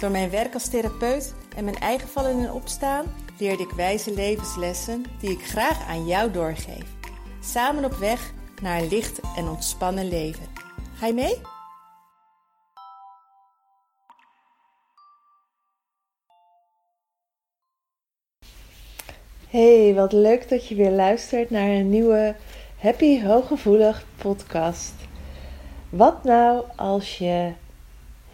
Door mijn werk als therapeut en mijn eigen vallen en opstaan leerde ik wijze levenslessen die ik graag aan jou doorgeef. Samen op weg naar een licht en ontspannen leven. Ga je mee? Hey, wat leuk dat je weer luistert naar een nieuwe Happy Hooggevoelig podcast. Wat nou als je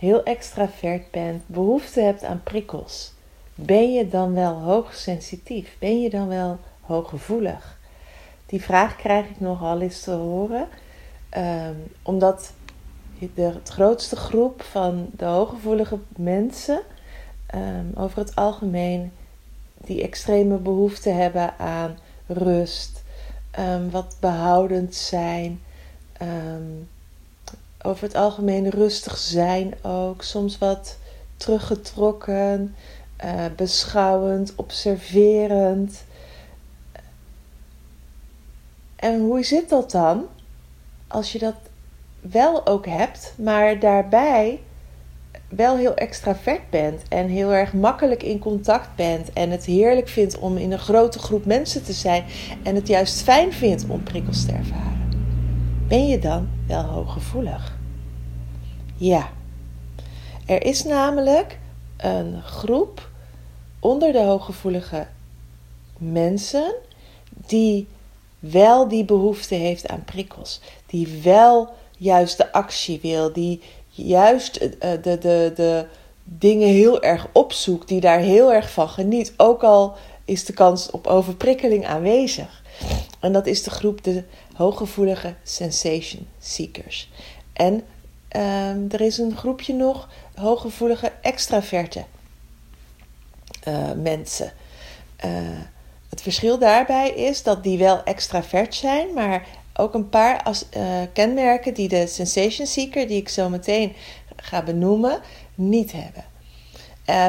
heel extravert bent, behoefte hebt aan prikkels? Ben je dan wel hoogsensitief? Ben je dan wel hooggevoelig? Die vraag krijg ik nogal eens te horen, um, omdat de grootste groep van de hooggevoelige mensen um, over het algemeen die extreme behoefte hebben aan rust, um, wat behoudend zijn, over het algemeen rustig zijn ook, soms wat teruggetrokken, uh, beschouwend, observerend. En hoe zit dat dan als je dat wel ook hebt, maar daarbij wel heel extravert bent en heel erg makkelijk in contact bent en het heerlijk vindt om in een grote groep mensen te zijn en het juist fijn vindt om prikkels te ervaren, ben je dan wel hooggevoelig? Ja, er is namelijk een groep onder de hooggevoelige mensen die wel die behoefte heeft aan prikkels, die wel juist de actie wil, die juist uh, de, de, de dingen heel erg opzoekt, die daar heel erg van geniet. Ook al is de kans op overprikkeling aanwezig. En dat is de groep de hooggevoelige sensation seekers. En uh, er is een groepje nog hooggevoelige extraverte uh, mensen. Uh, het verschil daarbij is dat die wel extravert zijn, maar ook een paar uh, kenmerken die de sensation seeker, die ik zo meteen ga benoemen, niet hebben.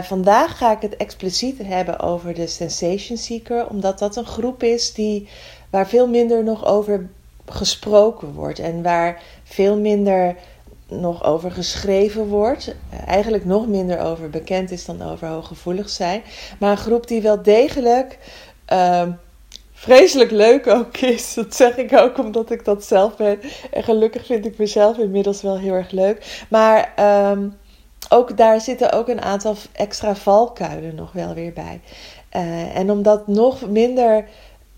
Vandaag ga ik het expliciet hebben over de sensation seeker, omdat dat een groep is die, waar veel minder nog over gesproken wordt en waar veel minder nog over geschreven wordt. Eigenlijk nog minder over bekend is dan over hooggevoelig zijn. Maar een groep die wel degelijk uh, vreselijk leuk ook is. Dat zeg ik ook omdat ik dat zelf ben. En gelukkig vind ik mezelf inmiddels wel heel erg leuk. Maar um, ook daar zitten ook een aantal extra valkuilen nog wel weer bij. Uh, en omdat nog minder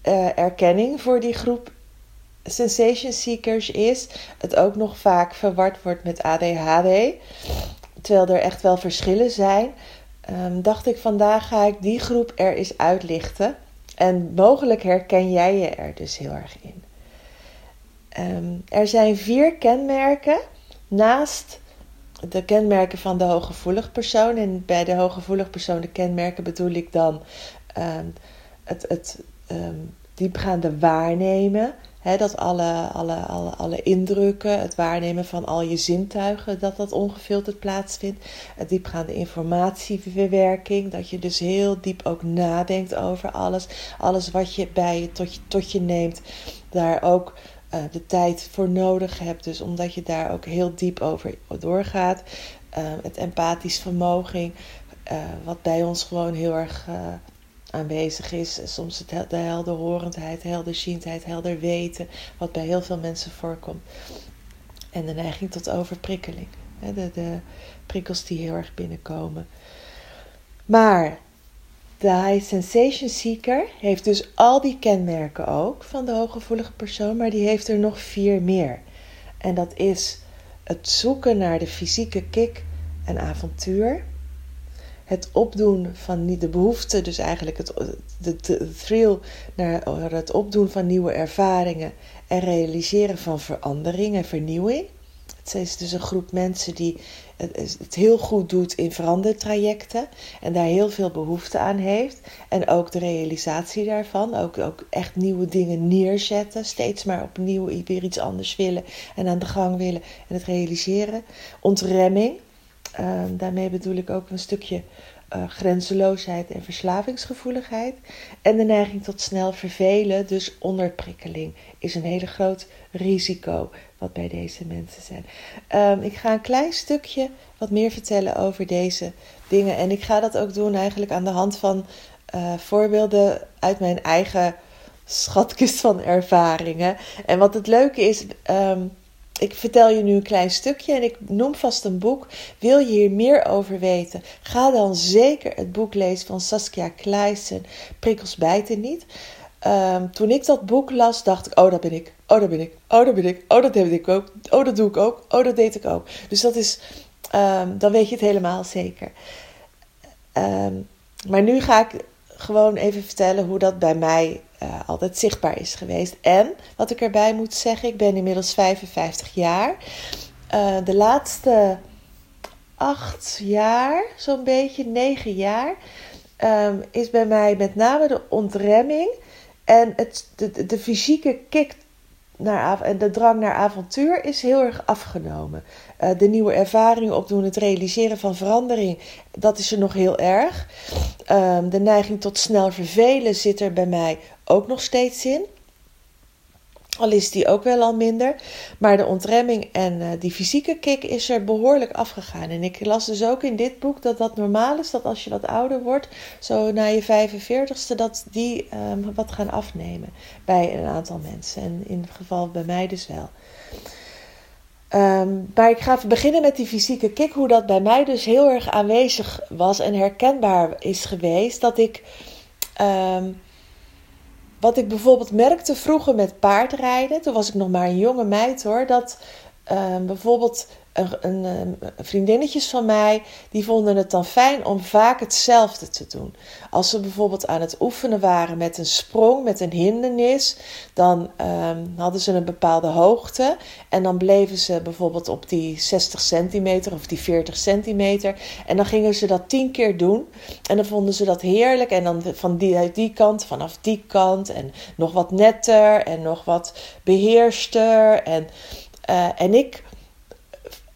uh, erkenning voor die groep sensation seekers is, het ook nog vaak verward wordt met ADHD. Terwijl er echt wel verschillen zijn. Um, dacht ik vandaag ga ik die groep er eens uitlichten. En mogelijk herken jij je er dus heel erg in. Um, er zijn vier kenmerken naast de kenmerken van de hooggevoelig persoon. En bij de hooggevoelig persoon, de kenmerken bedoel ik dan um, het, het diepgaande waarnemen. Dat alle, alle, alle, alle indrukken, het waarnemen van al je zintuigen, dat dat ongefilterd plaatsvindt. Het diepgaande informatieverwerking, dat je dus heel diep ook nadenkt over alles. Alles wat je bij je tot je, tot je neemt, daar ook uh, de tijd voor nodig hebt. Dus omdat je daar ook heel diep over doorgaat. Uh, het empathisch vermogen, uh, wat bij ons gewoon heel erg aanwezig is. Soms het, de helderhorendheid, helderziendheid, helder weten, wat bij heel veel mensen voorkomt. En de neiging tot overprikkeling. De, de prikkels die heel erg binnenkomen. Maar de high sensation seeker heeft dus al die kenmerken ook van de hooggevoelige persoon, maar die heeft er nog vier meer. En dat is het zoeken naar de fysieke kick en avontuur het opdoen van de behoefte, dus eigenlijk het, de, de thrill naar het opdoen van nieuwe ervaringen en realiseren van verandering en vernieuwing. Het is dus een groep mensen die het heel goed doet in verandertrajecten en daar heel veel behoefte aan heeft. En ook de realisatie daarvan, ook, ook echt nieuwe dingen neerzetten, steeds maar opnieuw weer iets anders willen en aan de gang willen en het realiseren. Ontremming, ehm, daarmee bedoel ik ook een stukje uh, grenzeloosheid en verslavingsgevoeligheid. En de neiging tot snel vervelen, dus onderprikkeling, is een hele groot risico wat bij deze mensen zijn. Um, ik ga een klein stukje wat meer vertellen over deze dingen. En ik ga dat ook doen eigenlijk aan de hand van uh, voorbeelden uit mijn eigen schatkist van ervaringen. En wat het leuke is. Um, ik vertel je nu een klein stukje en ik noem vast een boek. Wil je hier meer over weten? Ga dan zeker het boek lezen van Saskia Kleijsen, Prikkels bijten niet. Um, toen ik dat boek las, dacht ik: Oh, dat ben ik. Oh, dat ben ik. Oh, dat ben ik. Oh, dat heb ik ook. Oh, dat doe ik ook. Oh, dat deed ik ook. Dus dat is, um, dan weet je het helemaal zeker. Um, maar nu ga ik gewoon even vertellen hoe dat bij mij uh, altijd zichtbaar is geweest. En wat ik erbij moet zeggen, ik ben inmiddels 55 jaar. Uh, de laatste acht jaar, zo'n beetje, negen jaar, um, is bij mij met name de ontremming en het, de, de fysieke kick naar, en de drang naar avontuur is heel erg afgenomen. Uh, de nieuwe ervaringen opdoen, het realiseren van verandering, dat is er nog heel erg. Um, de neiging tot snel vervelen zit er bij mij ook nog steeds in. Al is die ook wel al minder. Maar de ontremming en uh, die fysieke kick is er behoorlijk afgegaan. En ik las dus ook in dit boek dat dat normaal is. Dat als je wat ouder wordt, zo na je 45ste, dat die um, wat gaan afnemen. Bij een aantal mensen. En in het geval bij mij dus wel. Um, maar ik ga even beginnen met die fysieke kick. Hoe dat bij mij dus heel erg aanwezig was en herkenbaar is geweest. Dat ik. Um, wat ik bijvoorbeeld merkte vroeger met paardrijden, toen was ik nog maar een jonge meid hoor, dat uh, bijvoorbeeld een, een, vriendinnetjes van mij, die vonden het dan fijn om vaak hetzelfde te doen. Als ze bijvoorbeeld aan het oefenen waren met een sprong, met een hindernis, dan um, hadden ze een bepaalde hoogte. En dan bleven ze bijvoorbeeld op die 60 centimeter of die 40 centimeter. En dan gingen ze dat tien keer doen. En dan vonden ze dat heerlijk. En dan van die, die kant, vanaf die kant. En nog wat netter en nog wat beheerster. En, uh, en ik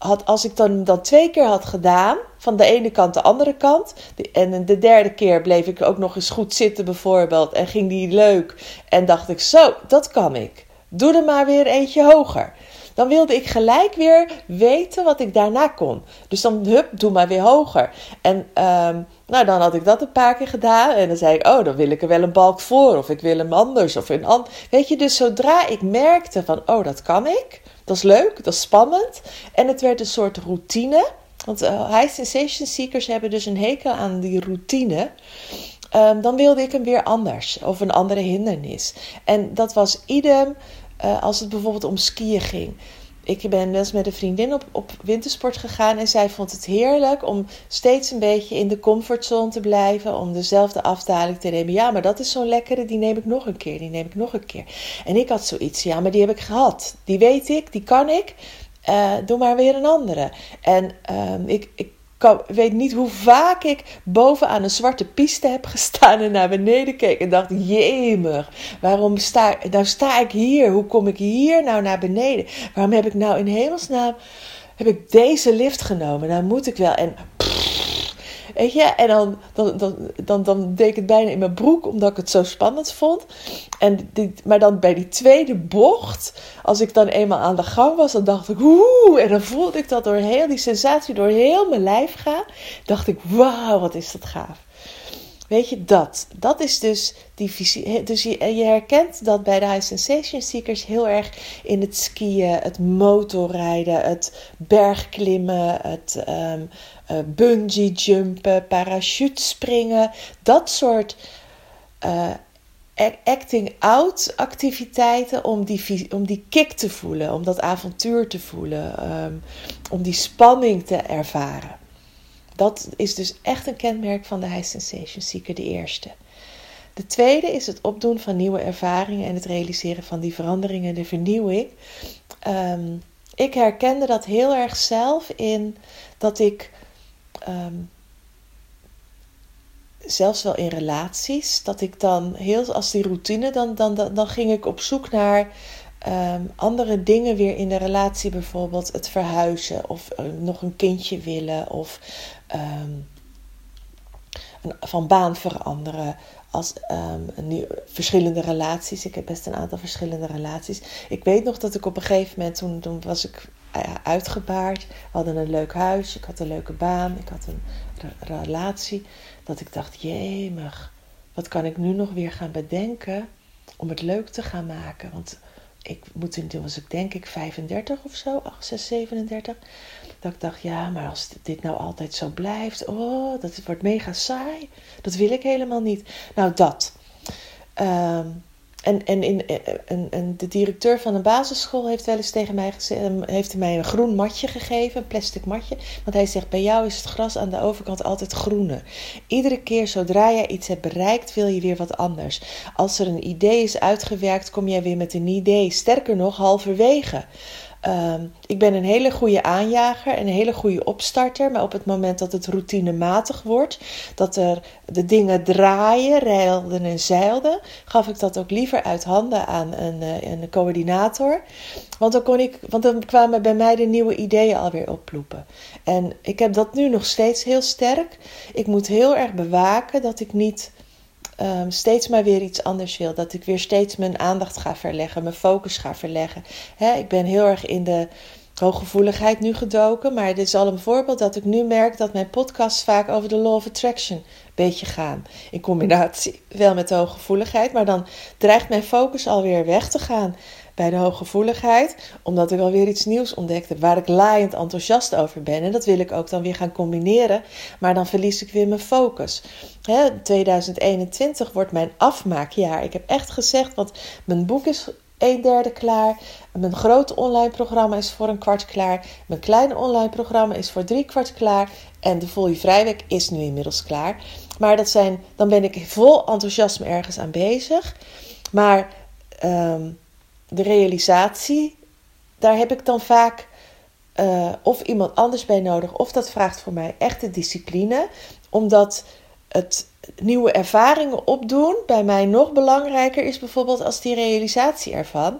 had, als ik dan twee keer had gedaan, van de ene kant de andere kant, en de derde keer bleef ik ook nog eens goed zitten bijvoorbeeld, en ging die leuk, en dacht ik, zo, dat kan ik. Doe er maar weer eentje hoger. Dan wilde ik gelijk weer weten wat ik daarna kon. Dus dan, hup, doe maar weer hoger. En um, nou, dan had ik dat een paar keer gedaan. En dan zei ik, oh, dan wil ik er wel een balk voor. Of ik wil hem anders. Of een an Weet je, dus zodra ik merkte van, oh, dat kan ik. Dat is leuk, dat is spannend. En het werd een soort routine. Want uh, high sensation seekers hebben dus een hekel aan die routine. Um, dan wilde ik hem weer anders. Of een andere hindernis. En dat was idem uh, als het bijvoorbeeld om skiën ging ik ben wel eens met een vriendin op, op wintersport gegaan en zij vond het heerlijk om steeds een beetje in de comfortzone te blijven, om dezelfde afdaling te nemen. Ja, maar dat is zo'n lekkere, die neem ik nog een keer, die neem ik nog een keer. En ik had zoiets, ja, maar die heb ik gehad. Die weet ik, die kan ik. Uh, doe maar weer een andere. En uh, ik, ik ik weet niet hoe vaak ik bovenaan een zwarte piste heb gestaan en naar beneden keek en dacht: Jemig, waarom sta, nou sta ik hier? Hoe kom ik hier nou naar beneden? Waarom heb ik nou in hemelsnaam heb ik deze lift genomen? Nou moet ik wel. En Weet je, en dan, dan, dan, dan, dan deed ik het bijna in mijn broek, omdat ik het zo spannend vond. En die, maar dan bij die tweede bocht, als ik dan eenmaal aan de gang was, dan dacht ik, oeh, en dan voelde ik dat door heel die sensatie door heel mijn lijf gaan. Dacht ik, wauw, wat is dat gaaf. Weet je, dat. Dat is dus die visie. Dus je, je, herkent dat bij de High Sensation Seekers heel erg in het skiën, het motorrijden, het bergklimmen, het um, uh, bungee jumpen, parachutespringen. Dat soort uh, acting out activiteiten om die, om die kick te voelen, om dat avontuur te voelen, um, om die spanning te ervaren. Dat is dus echt een kenmerk van de High Sensation Seeker, de eerste. De tweede is het opdoen van nieuwe ervaringen en het realiseren van die veranderingen, de vernieuwing. Um, ik herkende dat heel erg zelf in dat ik. Ehm, zelfs wel in relaties, dat ik dan heel als die routine, dan, dan, dan, dan ging ik op zoek naar um, andere dingen weer in de relatie, bijvoorbeeld het verhuizen of uh, nog een kindje willen of een, van baan veranderen. Als een verschillende relaties. Ik heb best een aantal verschillende relaties. Ik weet nog dat ik op een gegeven moment, toen, toen was ik uh, uitgebaard. We hadden een leuk huis, ik had een leuke baan, ik had een re relatie. Dat ik dacht, jemig, wat kan ik nu nog weer gaan bedenken om het leuk te gaan maken? Want ik moet in, toen was ik denk ik 35 of zo, 8, 6, 37. Dat ik dacht, ja, maar als dit nou altijd zo blijft, oh, dat wordt mega saai. Dat wil ik helemaal niet. Nou, dat. Um, en, en, in, en, en, de directeur van een basisschool heeft wel eens tegen mij gezegd, ehm, heeft mij een groen matje gegeven, een plastic matje. Want hij zegt, bij jou is het gras aan de overkant altijd groener. Iedere keer zodra jij iets hebt bereikt, wil je weer wat anders. Als er een idee is uitgewerkt, kom jij weer met een idee. Sterker nog, halverwege. Um, ik ben een hele goede aanjager en een hele goede opstarter. Maar op het moment dat het routinematig wordt, dat er de dingen draaien, reilden en zeilden, gaf ik dat ook liever uit handen aan een, eh, een coördinator. Want dan, kon ik, want dan kwamen bij mij de nieuwe ideeën alweer opploepen. En ik heb dat nu nog steeds heel sterk. Ik moet heel erg bewaken dat ik niet um, steeds maar weer iets anders wil. Dat ik weer steeds mijn aandacht ga verleggen, mijn focus ga verleggen. ik ben heel erg in de hooggevoeligheid nu gedoken. Maar dit is al een voorbeeld dat ik nu merk dat mijn podcasts vaak over de law of attraction een beetje gaan. In combinatie wel met de hooggevoeligheid. Maar dan dreigt mijn focus alweer weg te gaan bij de hooggevoeligheid, omdat ik alweer iets nieuws ontdekte waar ik laaiend enthousiast over ben. En dat wil ik ook dan weer gaan combineren, maar dan verlies ik weer mijn focus. He, 2021 wordt mijn afmaakjaar. Ik heb echt gezegd, want mijn boek is een derde klaar. Mijn grote online programma is voor een kwart klaar. Mijn kleine online programma is voor drie kwart klaar. En de Volle Vrijweek is nu inmiddels klaar. Maar dat zijn, dan ben ik vol enthousiasme ergens aan bezig. Maar um, de realisatie, daar heb ik dan vaak uh, of iemand anders bij nodig, of dat vraagt voor mij echte discipline, omdat het nieuwe ervaringen opdoen bij mij nog belangrijker is, bijvoorbeeld als die realisatie ervan.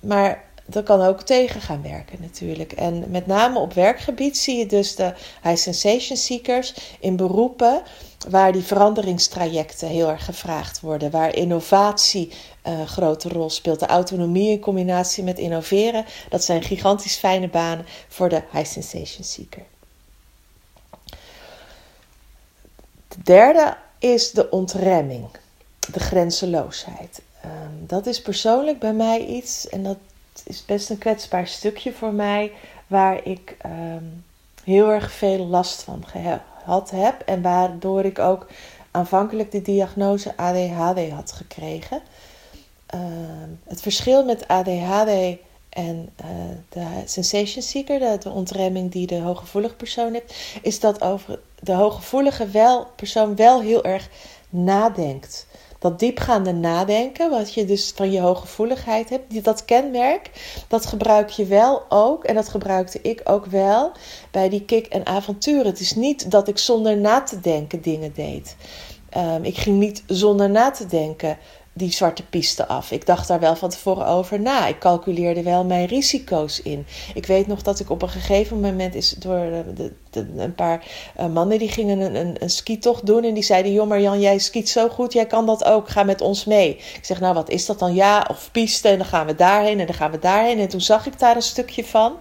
Maar dat kan ook tegen gaan werken natuurlijk. En met name op werkgebied zie je dus de high sensation seekers in beroepen waar die veranderingstrajecten heel erg gevraagd worden, waar innovatie uh, grote rol speelt. De autonomie in combinatie met innoveren, dat zijn gigantisch fijne banen voor de high sensation seeker. De derde is de ontremming, de grenzeloosheid. Um, dat is persoonlijk bij mij iets, en dat is best een kwetsbaar stukje voor mij, waar ik um, heel erg veel last van gehad heb. En waardoor ik ook aanvankelijk de diagnose ADHD had gekregen. Uh, het verschil met ADHD en uh, de sensation seeker, de, de, ontremming die de hooggevoelige persoon heeft, is dat over de hooggevoelige wel, persoon wel heel erg nadenkt dat diepgaande nadenken, wat je dus van je hooggevoeligheid hebt, dat kenmerk, dat gebruik je wel ook, en dat gebruikte ik ook wel bij die kick en avonturen. Het is niet dat ik zonder na te denken dingen deed. Um, ik ging niet zonder na te denken die zwarte piste af. Ik dacht daar wel van tevoren over na. Ik calculeerde wel mijn risico's in. Ik weet nog dat ik op een gegeven moment is door de, de, een paar uh, mannen die gingen een, een, een skitocht doen en die zeiden: Joh, maar Jan, jij skiet zo goed, jij kan dat ook. Ga met ons mee. Ik zeg: Nou, wat is dat dan? Ja, of piste. En dan gaan we daarheen en dan gaan we daarheen. En toen zag ik daar een stukje van.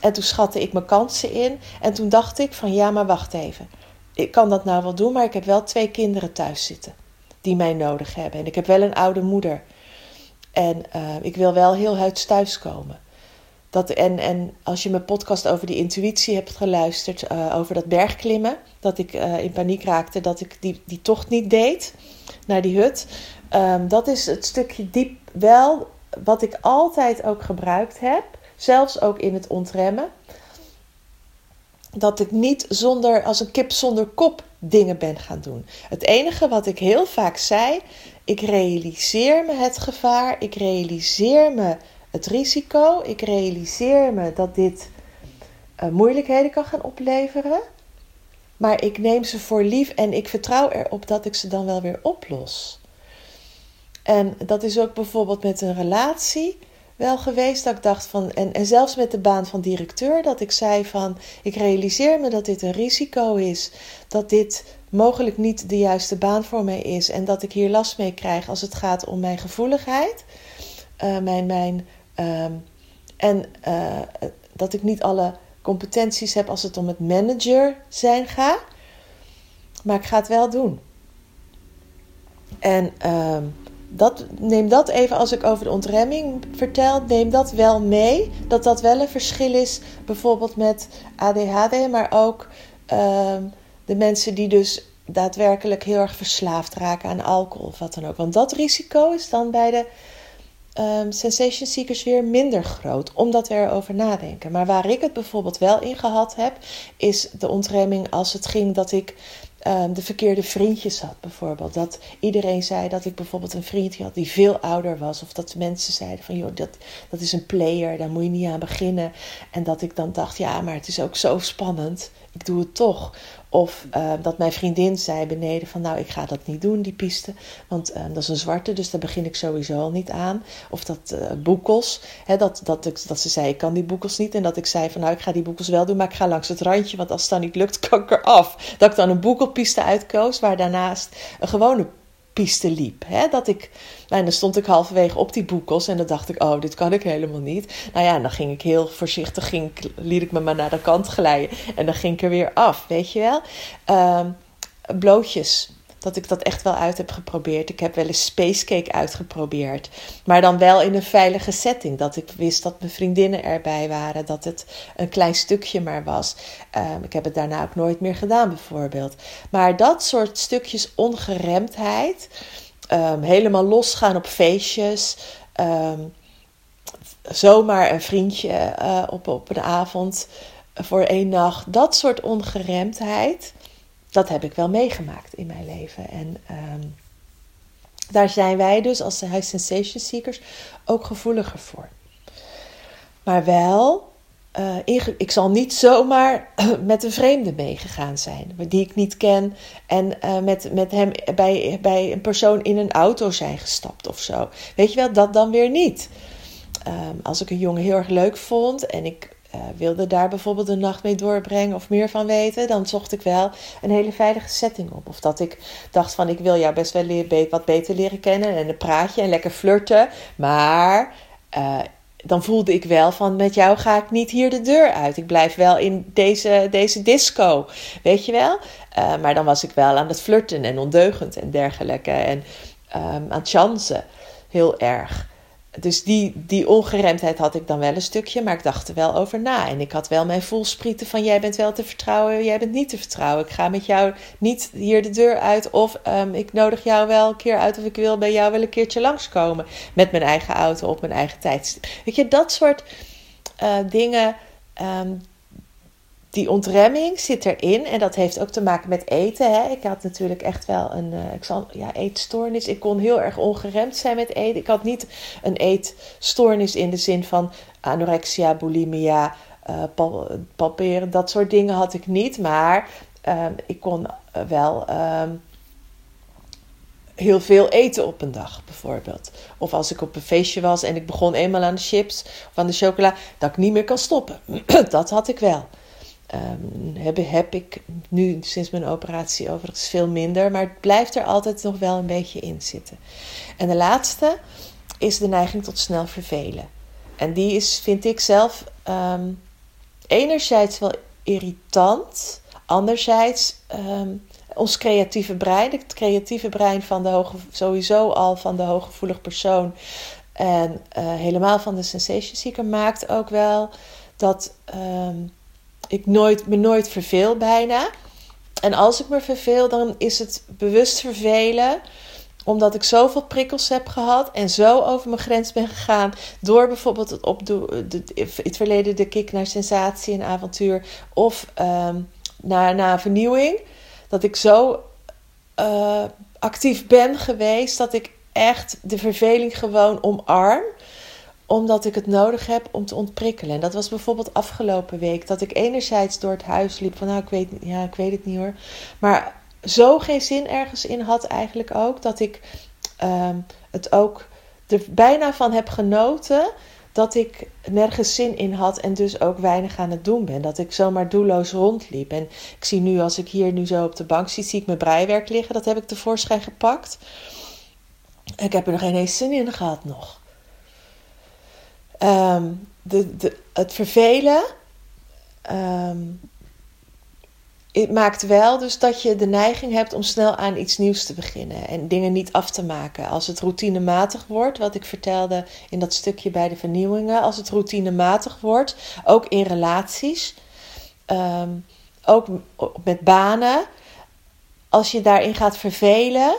En toen schatte ik mijn kansen in. En toen dacht ik: van ja, maar wacht even. Ik kan dat nou wel doen, maar ik heb wel twee kinderen thuis zitten die mij nodig hebben. En ik heb wel een oude moeder. En uh, ik wil wel heel huids thuiskomen. Dat, en, en als je mijn podcast over die intuïtie hebt geluisterd, uh, over dat bergklimmen, dat ik uh, in paniek raakte dat ik die, die tocht niet deed naar die hut. Um, dat is het stukje diep wel wat ik altijd ook gebruikt heb, zelfs ook in het ontremmen. Dat ik niet zonder, als een kip zonder kop dingen ben gaan doen. Het enige wat ik heel vaak zei, ik realiseer me het gevaar, ik realiseer me het risico. Ik realiseer me dat dit uh, moeilijkheden kan gaan opleveren. Maar ik neem ze voor lief en ik vertrouw erop dat ik ze dan wel weer oplos. En dat is ook bijvoorbeeld met een relatie wel geweest dat ik dacht van, en, en zelfs met de baan van directeur, dat ik zei van, ik realiseer me dat dit een risico is, dat dit mogelijk niet de juiste baan voor mij is en dat ik hier last mee krijg als het gaat om mijn gevoeligheid, uh, mijn, mijn, uh, en uh, dat ik niet alle competenties heb als het om het manager zijn gaat, maar ik ga het wel doen. En ehm, dat, neem dat even als ik over de ontremming vertel. Neem dat wel mee. Dat dat wel een verschil is, bijvoorbeeld met ADHD, maar ook uh, de mensen die dus daadwerkelijk heel erg verslaafd raken aan alcohol of wat dan ook. Want dat risico is dan bij de um, sensation seekers weer minder groot, omdat we erover nadenken. Maar waar ik het bijvoorbeeld wel in gehad heb, is de ontremming als het ging dat ik um, de verkeerde vriendjes had, bijvoorbeeld. Dat iedereen zei dat ik bijvoorbeeld een vriendje had die veel ouder was. Of dat mensen zeiden van, joh, dat, dat is een player, daar moet je niet aan beginnen. En dat ik dan dacht, ja, maar het is ook zo spannend. Ik doe het toch. Of uh, dat mijn vriendin zei beneden van nou ik ga dat niet doen, die piste. Want uh, dat is een zwarte, dus daar begin ik sowieso al niet aan. Of dat uh, boekels, hè, dat, dat, ik, dat ze zei ik kan die boekels niet. En dat ik zei van nou ik ga die boekels wel doen, maar ik ga langs het randje. Want als het dan niet lukt, kan ik eraf. Dat ik dan een boekelpiste uitkoos waar daarnaast een gewone piste liep. Hè? Dat ik, nou, en dan stond ik halverwege op die boekels en dan dacht ik, oh, dit kan ik helemaal niet. Nou ja, dan ging ik heel voorzichtig, ging, liet ik me maar naar de kant glijden en dan ging ik er weer af, weet je wel. Uh, blootjes dat ik dat echt wel uit heb geprobeerd. Ik heb wel eens spacecake uitgeprobeerd. Maar dan wel in een veilige setting. Dat ik wist dat mijn vriendinnen erbij waren. Dat het een klein stukje maar was. Um, ik heb het daarna ook nooit meer gedaan, bijvoorbeeld. Maar dat soort stukjes ongeremdheid. Um, helemaal losgaan op feestjes. Um, zomaar een vriendje uh, op, op een avond voor één nacht. Dat soort ongeremdheid dat heb ik wel meegemaakt in mijn leven. En um, daar zijn wij dus als high sensation seekers ook gevoeliger voor. Maar wel, uh, ik zal niet zomaar met een vreemde meegegaan zijn, die ik niet ken, en uh, met, met hem bij, bij een persoon in een auto zijn gestapt of zo. Weet je wel, dat dan weer niet. Um, als ik een jongen heel erg leuk vond en ik uh, wilde daar bijvoorbeeld een nacht mee doorbrengen of meer van weten, dan zocht ik wel een hele veilige setting op. Of dat ik dacht van ik wil jou best wel leer, wat beter leren kennen en een praatje en lekker flirten. Maar uh, dan voelde ik wel van met jou ga ik niet hier de deur uit. Ik blijf wel in deze, deze disco, weet je wel. Uh, maar dan was ik wel aan het flirten en ondeugend en dergelijke. En um, aan het chansen, heel erg dus die, die ongeremdheid had ik dan wel een stukje, maar ik dacht er wel over na. En ik had wel mijn voelsprieten van jij bent wel te vertrouwen, jij bent niet te vertrouwen. Ik ga met jou niet hier de deur uit of um, ik nodig jou wel een keer uit of ik wil bij jou wel een keertje langskomen. Met mijn eigen auto op mijn eigen tijd. Weet je, dat soort uh, dingen, um, die ontremming zit erin. En dat heeft ook te maken met eten. Hè. Ik had natuurlijk echt wel een uh, ik zal, ja, eetstoornis. Ik kon heel erg ongeremd zijn met eten. Ik had niet een eetstoornis in de zin van anorexia, bulimia, uh, palperen. Dat soort dingen had ik niet. Maar uh, ik kon wel ehm, heel veel eten op een dag, bijvoorbeeld. Of als ik op een feestje was en ik begon eenmaal aan de chips of aan de chocola, dat ik niet meer kan stoppen. dat had ik wel. Um, heb, heb ik nu sinds mijn operatie overigens veel minder, maar het blijft er altijd nog wel een beetje in zitten. En de laatste is de neiging tot snel vervelen. En die is, vind ik zelf, um, enerzijds wel irritant, anderzijds um, ons creatieve brein, het creatieve brein van de hoge, sowieso al van de hooggevoelig persoon en uh, helemaal van de sensation seeker maakt ook wel dat ik nooit, me nooit verveel bijna. En als ik me verveel, dan is het bewust vervelen omdat ik zoveel prikkels heb gehad en zo over mijn grens ben gegaan. Door bijvoorbeeld het opdoen, het verleden de kick naar sensatie en avontuur. Of um, naar, naar vernieuwing. Dat ik zo uh, actief ben geweest dat ik echt de verveling gewoon omarm omdat ik het nodig heb om te ontprikkelen. En dat was bijvoorbeeld afgelopen week. Dat ik enerzijds door het huis liep van nou, ik weet, ja, ik weet het niet hoor. Maar zo geen zin ergens in had eigenlijk ook. Dat ik ehm, het ook er bijna van heb genoten dat ik nergens zin in had en dus ook weinig aan het doen ben. Dat ik zomaar doelloos rondliep. En ik zie nu, als ik hier nu zo op de bank zit, zie ik mijn breiwerk liggen. Dat heb ik tevoorschijn gepakt. Ik heb er nog geen eens zin in gehad nog. Ehm, de, het vervelen um, het maakt wel dus dat je de neiging hebt om snel aan iets nieuws te beginnen en dingen niet af te maken. Als het routinematig wordt, wat ik vertelde in dat stukje bij de vernieuwingen, als het routinematig wordt, ook in relaties, ehm, ook met banen, als je daarin gaat vervelen,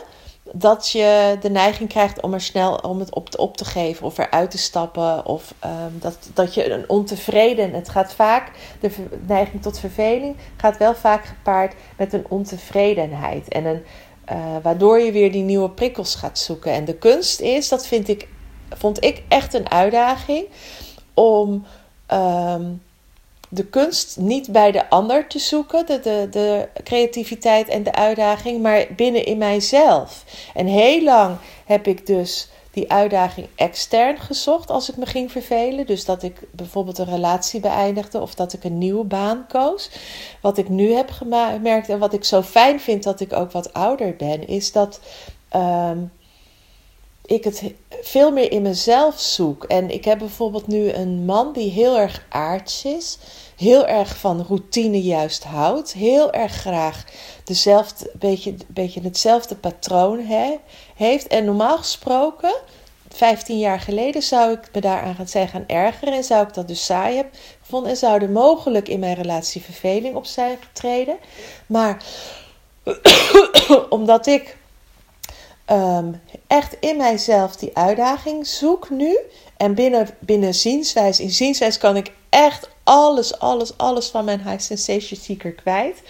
dat je de neiging krijgt om er snel om het op, op te geven of eruit te stappen. Of um, dat, dat je een ontevreden. Het gaat vaak, de neiging tot verveling gaat wel vaak gepaard met een ontevredenheid. En een, uh, waardoor je weer die nieuwe prikkels gaat zoeken. En de kunst is, dat vind ik, vond ik echt een uitdaging. Om um, de kunst niet bij de ander te zoeken, de, de, creativiteit en de uitdaging, maar binnen in mijzelf. En heel lang heb ik dus die uitdaging extern gezocht als ik me ging vervelen. Dus dat ik bijvoorbeeld een relatie beëindigde of dat ik een nieuwe baan koos. Wat ik nu heb gemerkt en wat ik zo fijn vind dat ik ook wat ouder ben, is dat. Ehm, ik het veel meer in mezelf zoek. En ik heb bijvoorbeeld nu een man die heel erg aards is. Heel erg van routine juist houdt. Heel erg graag dezelfde, beetje, beetje hetzelfde patroon he, heeft. En normaal gesproken, 15 jaar geleden, zou ik me daaraan gaan, zijn gaan ergeren. En zou ik dat dus saai hebben gevonden. En zou er mogelijk in mijn relatie verveling op zijn getreden. Maar omdat ik um, echt in mijzelf die uitdaging zoek nu. En binnen, binnen zienswijze, in zienswijze kan ik echt alles, alles, alles van mijn high sensation seeker kwijt.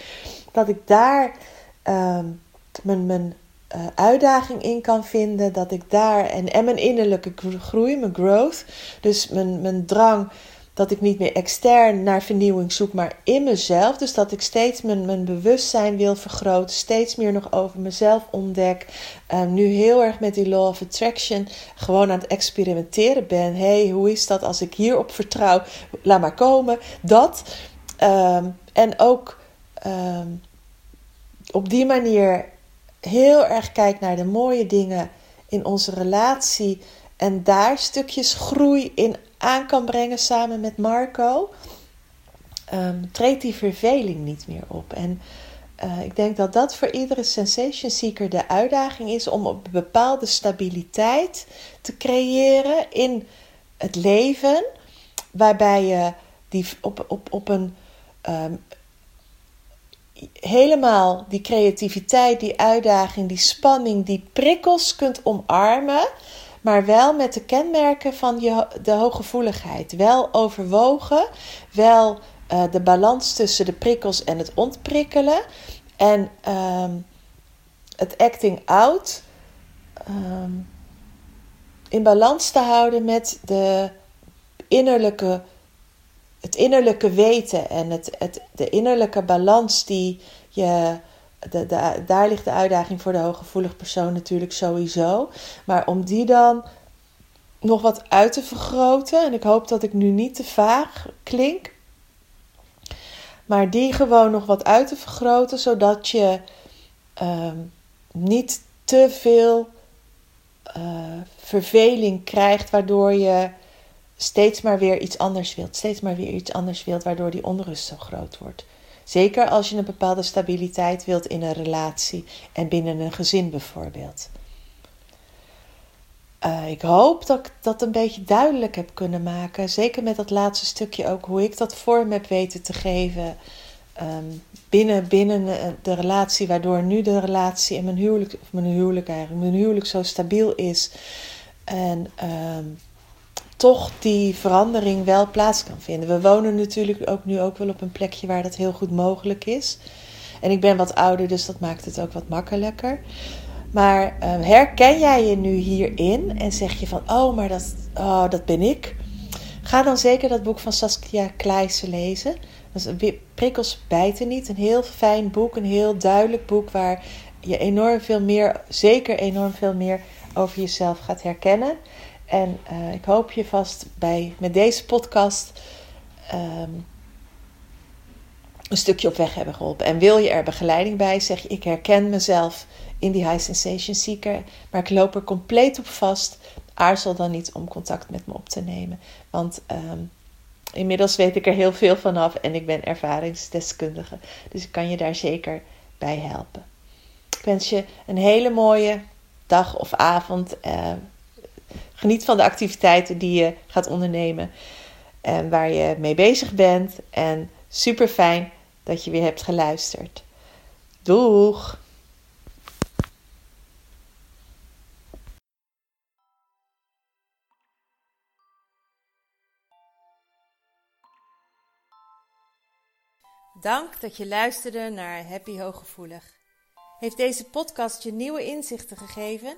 Dat ik daar um, mijn, mijn uh, uitdaging in kan vinden. Dat ik daar, en, en mijn innerlijke groei, mijn growth. Dus mijn, mijn drang dat ik niet meer extern naar vernieuwing zoek, maar in mezelf. Dus dat ik steeds mijn, mijn bewustzijn wil vergroten, steeds meer nog over mezelf ontdek. Uh, nu heel erg met die law of attraction gewoon aan het experimenteren ben. hey, hoe is dat als ik hierop vertrouw? Laat maar komen. Dat. Um, en ook um, op die manier heel erg kijk naar de mooie dingen in onze relatie. En daar stukjes groei in aan kan brengen samen met Marco, um, treedt die verveling niet meer op. En uh, ik denk dat dat voor iedere sensation seeker de uitdaging is om een bepaalde stabiliteit te creëren in het leven, waarbij je die op, op, op een um, helemaal die creativiteit, die uitdaging, die spanning, die prikkels kunt omarmen maar wel met de kenmerken van je, de hooggevoeligheid. Wel overwogen, wel uh, de balans tussen de prikkels en het ontprikkelen. En um, het acting out um, in balans te houden met de innerlijke, het innerlijke weten en het, het, de innerlijke balans die je daar ligt de uitdaging voor de hooggevoelig persoon natuurlijk sowieso. Maar om die dan nog wat uit te vergroten, en ik hoop dat ik nu niet te vaag klink, maar die gewoon nog wat uit te vergroten, zodat je uh, niet te veel uh, verveling krijgt, waardoor je steeds maar weer iets anders wilt, steeds maar weer iets anders wilt, waardoor die onrust zo groot wordt. Zeker als je een bepaalde stabiliteit wilt in een relatie en binnen een gezin bijvoorbeeld. Uh, ik hoop dat ik dat een beetje duidelijk heb kunnen maken. Zeker met dat laatste stukje ook hoe ik dat vorm heb weten te geven. Um, binnen, binnen eh, de relatie, waardoor nu de relatie in mijn huwelijk, of mijn huwelijk eigenlijk, mijn huwelijk zo stabiel is. En um, toch die verandering wel plaats kan vinden. We wonen natuurlijk ook nu ook wel op een plekje waar dat heel goed mogelijk is. En ik ben wat ouder, dus dat maakt het ook wat makkelijker. Maar ehm, herken jij je nu hierin en zeg je van, oh, maar dat, oh, dat ben ik? Ga dan zeker dat boek van Saskia Kleijsen lezen. Dat is Prikkels bijten niet. Een heel fijn boek, een heel duidelijk boek waar je enorm veel meer, zeker enorm veel meer over jezelf gaat herkennen. En uh, ik hoop je vast bij, met deze podcast um, een stukje op weg hebben geholpen. En wil je er begeleiding bij, zeg je: Ik herken mezelf in die high sensation seeker, maar ik loop er compleet op vast. Aarzel dan niet om contact met me op te nemen. Want um, inmiddels weet ik er heel veel vanaf en ik ben ervaringsdeskundige. Dus ik kan je daar zeker bij helpen. Ik wens je een hele mooie dag of avond. Uh, geniet van de activiteiten die je gaat ondernemen en waar je mee bezig bent. En super fijn dat je weer hebt geluisterd. Doeg! Dank dat je luisterde naar Happy Hooggevoelig. Heeft deze podcast je nieuwe inzichten gegeven?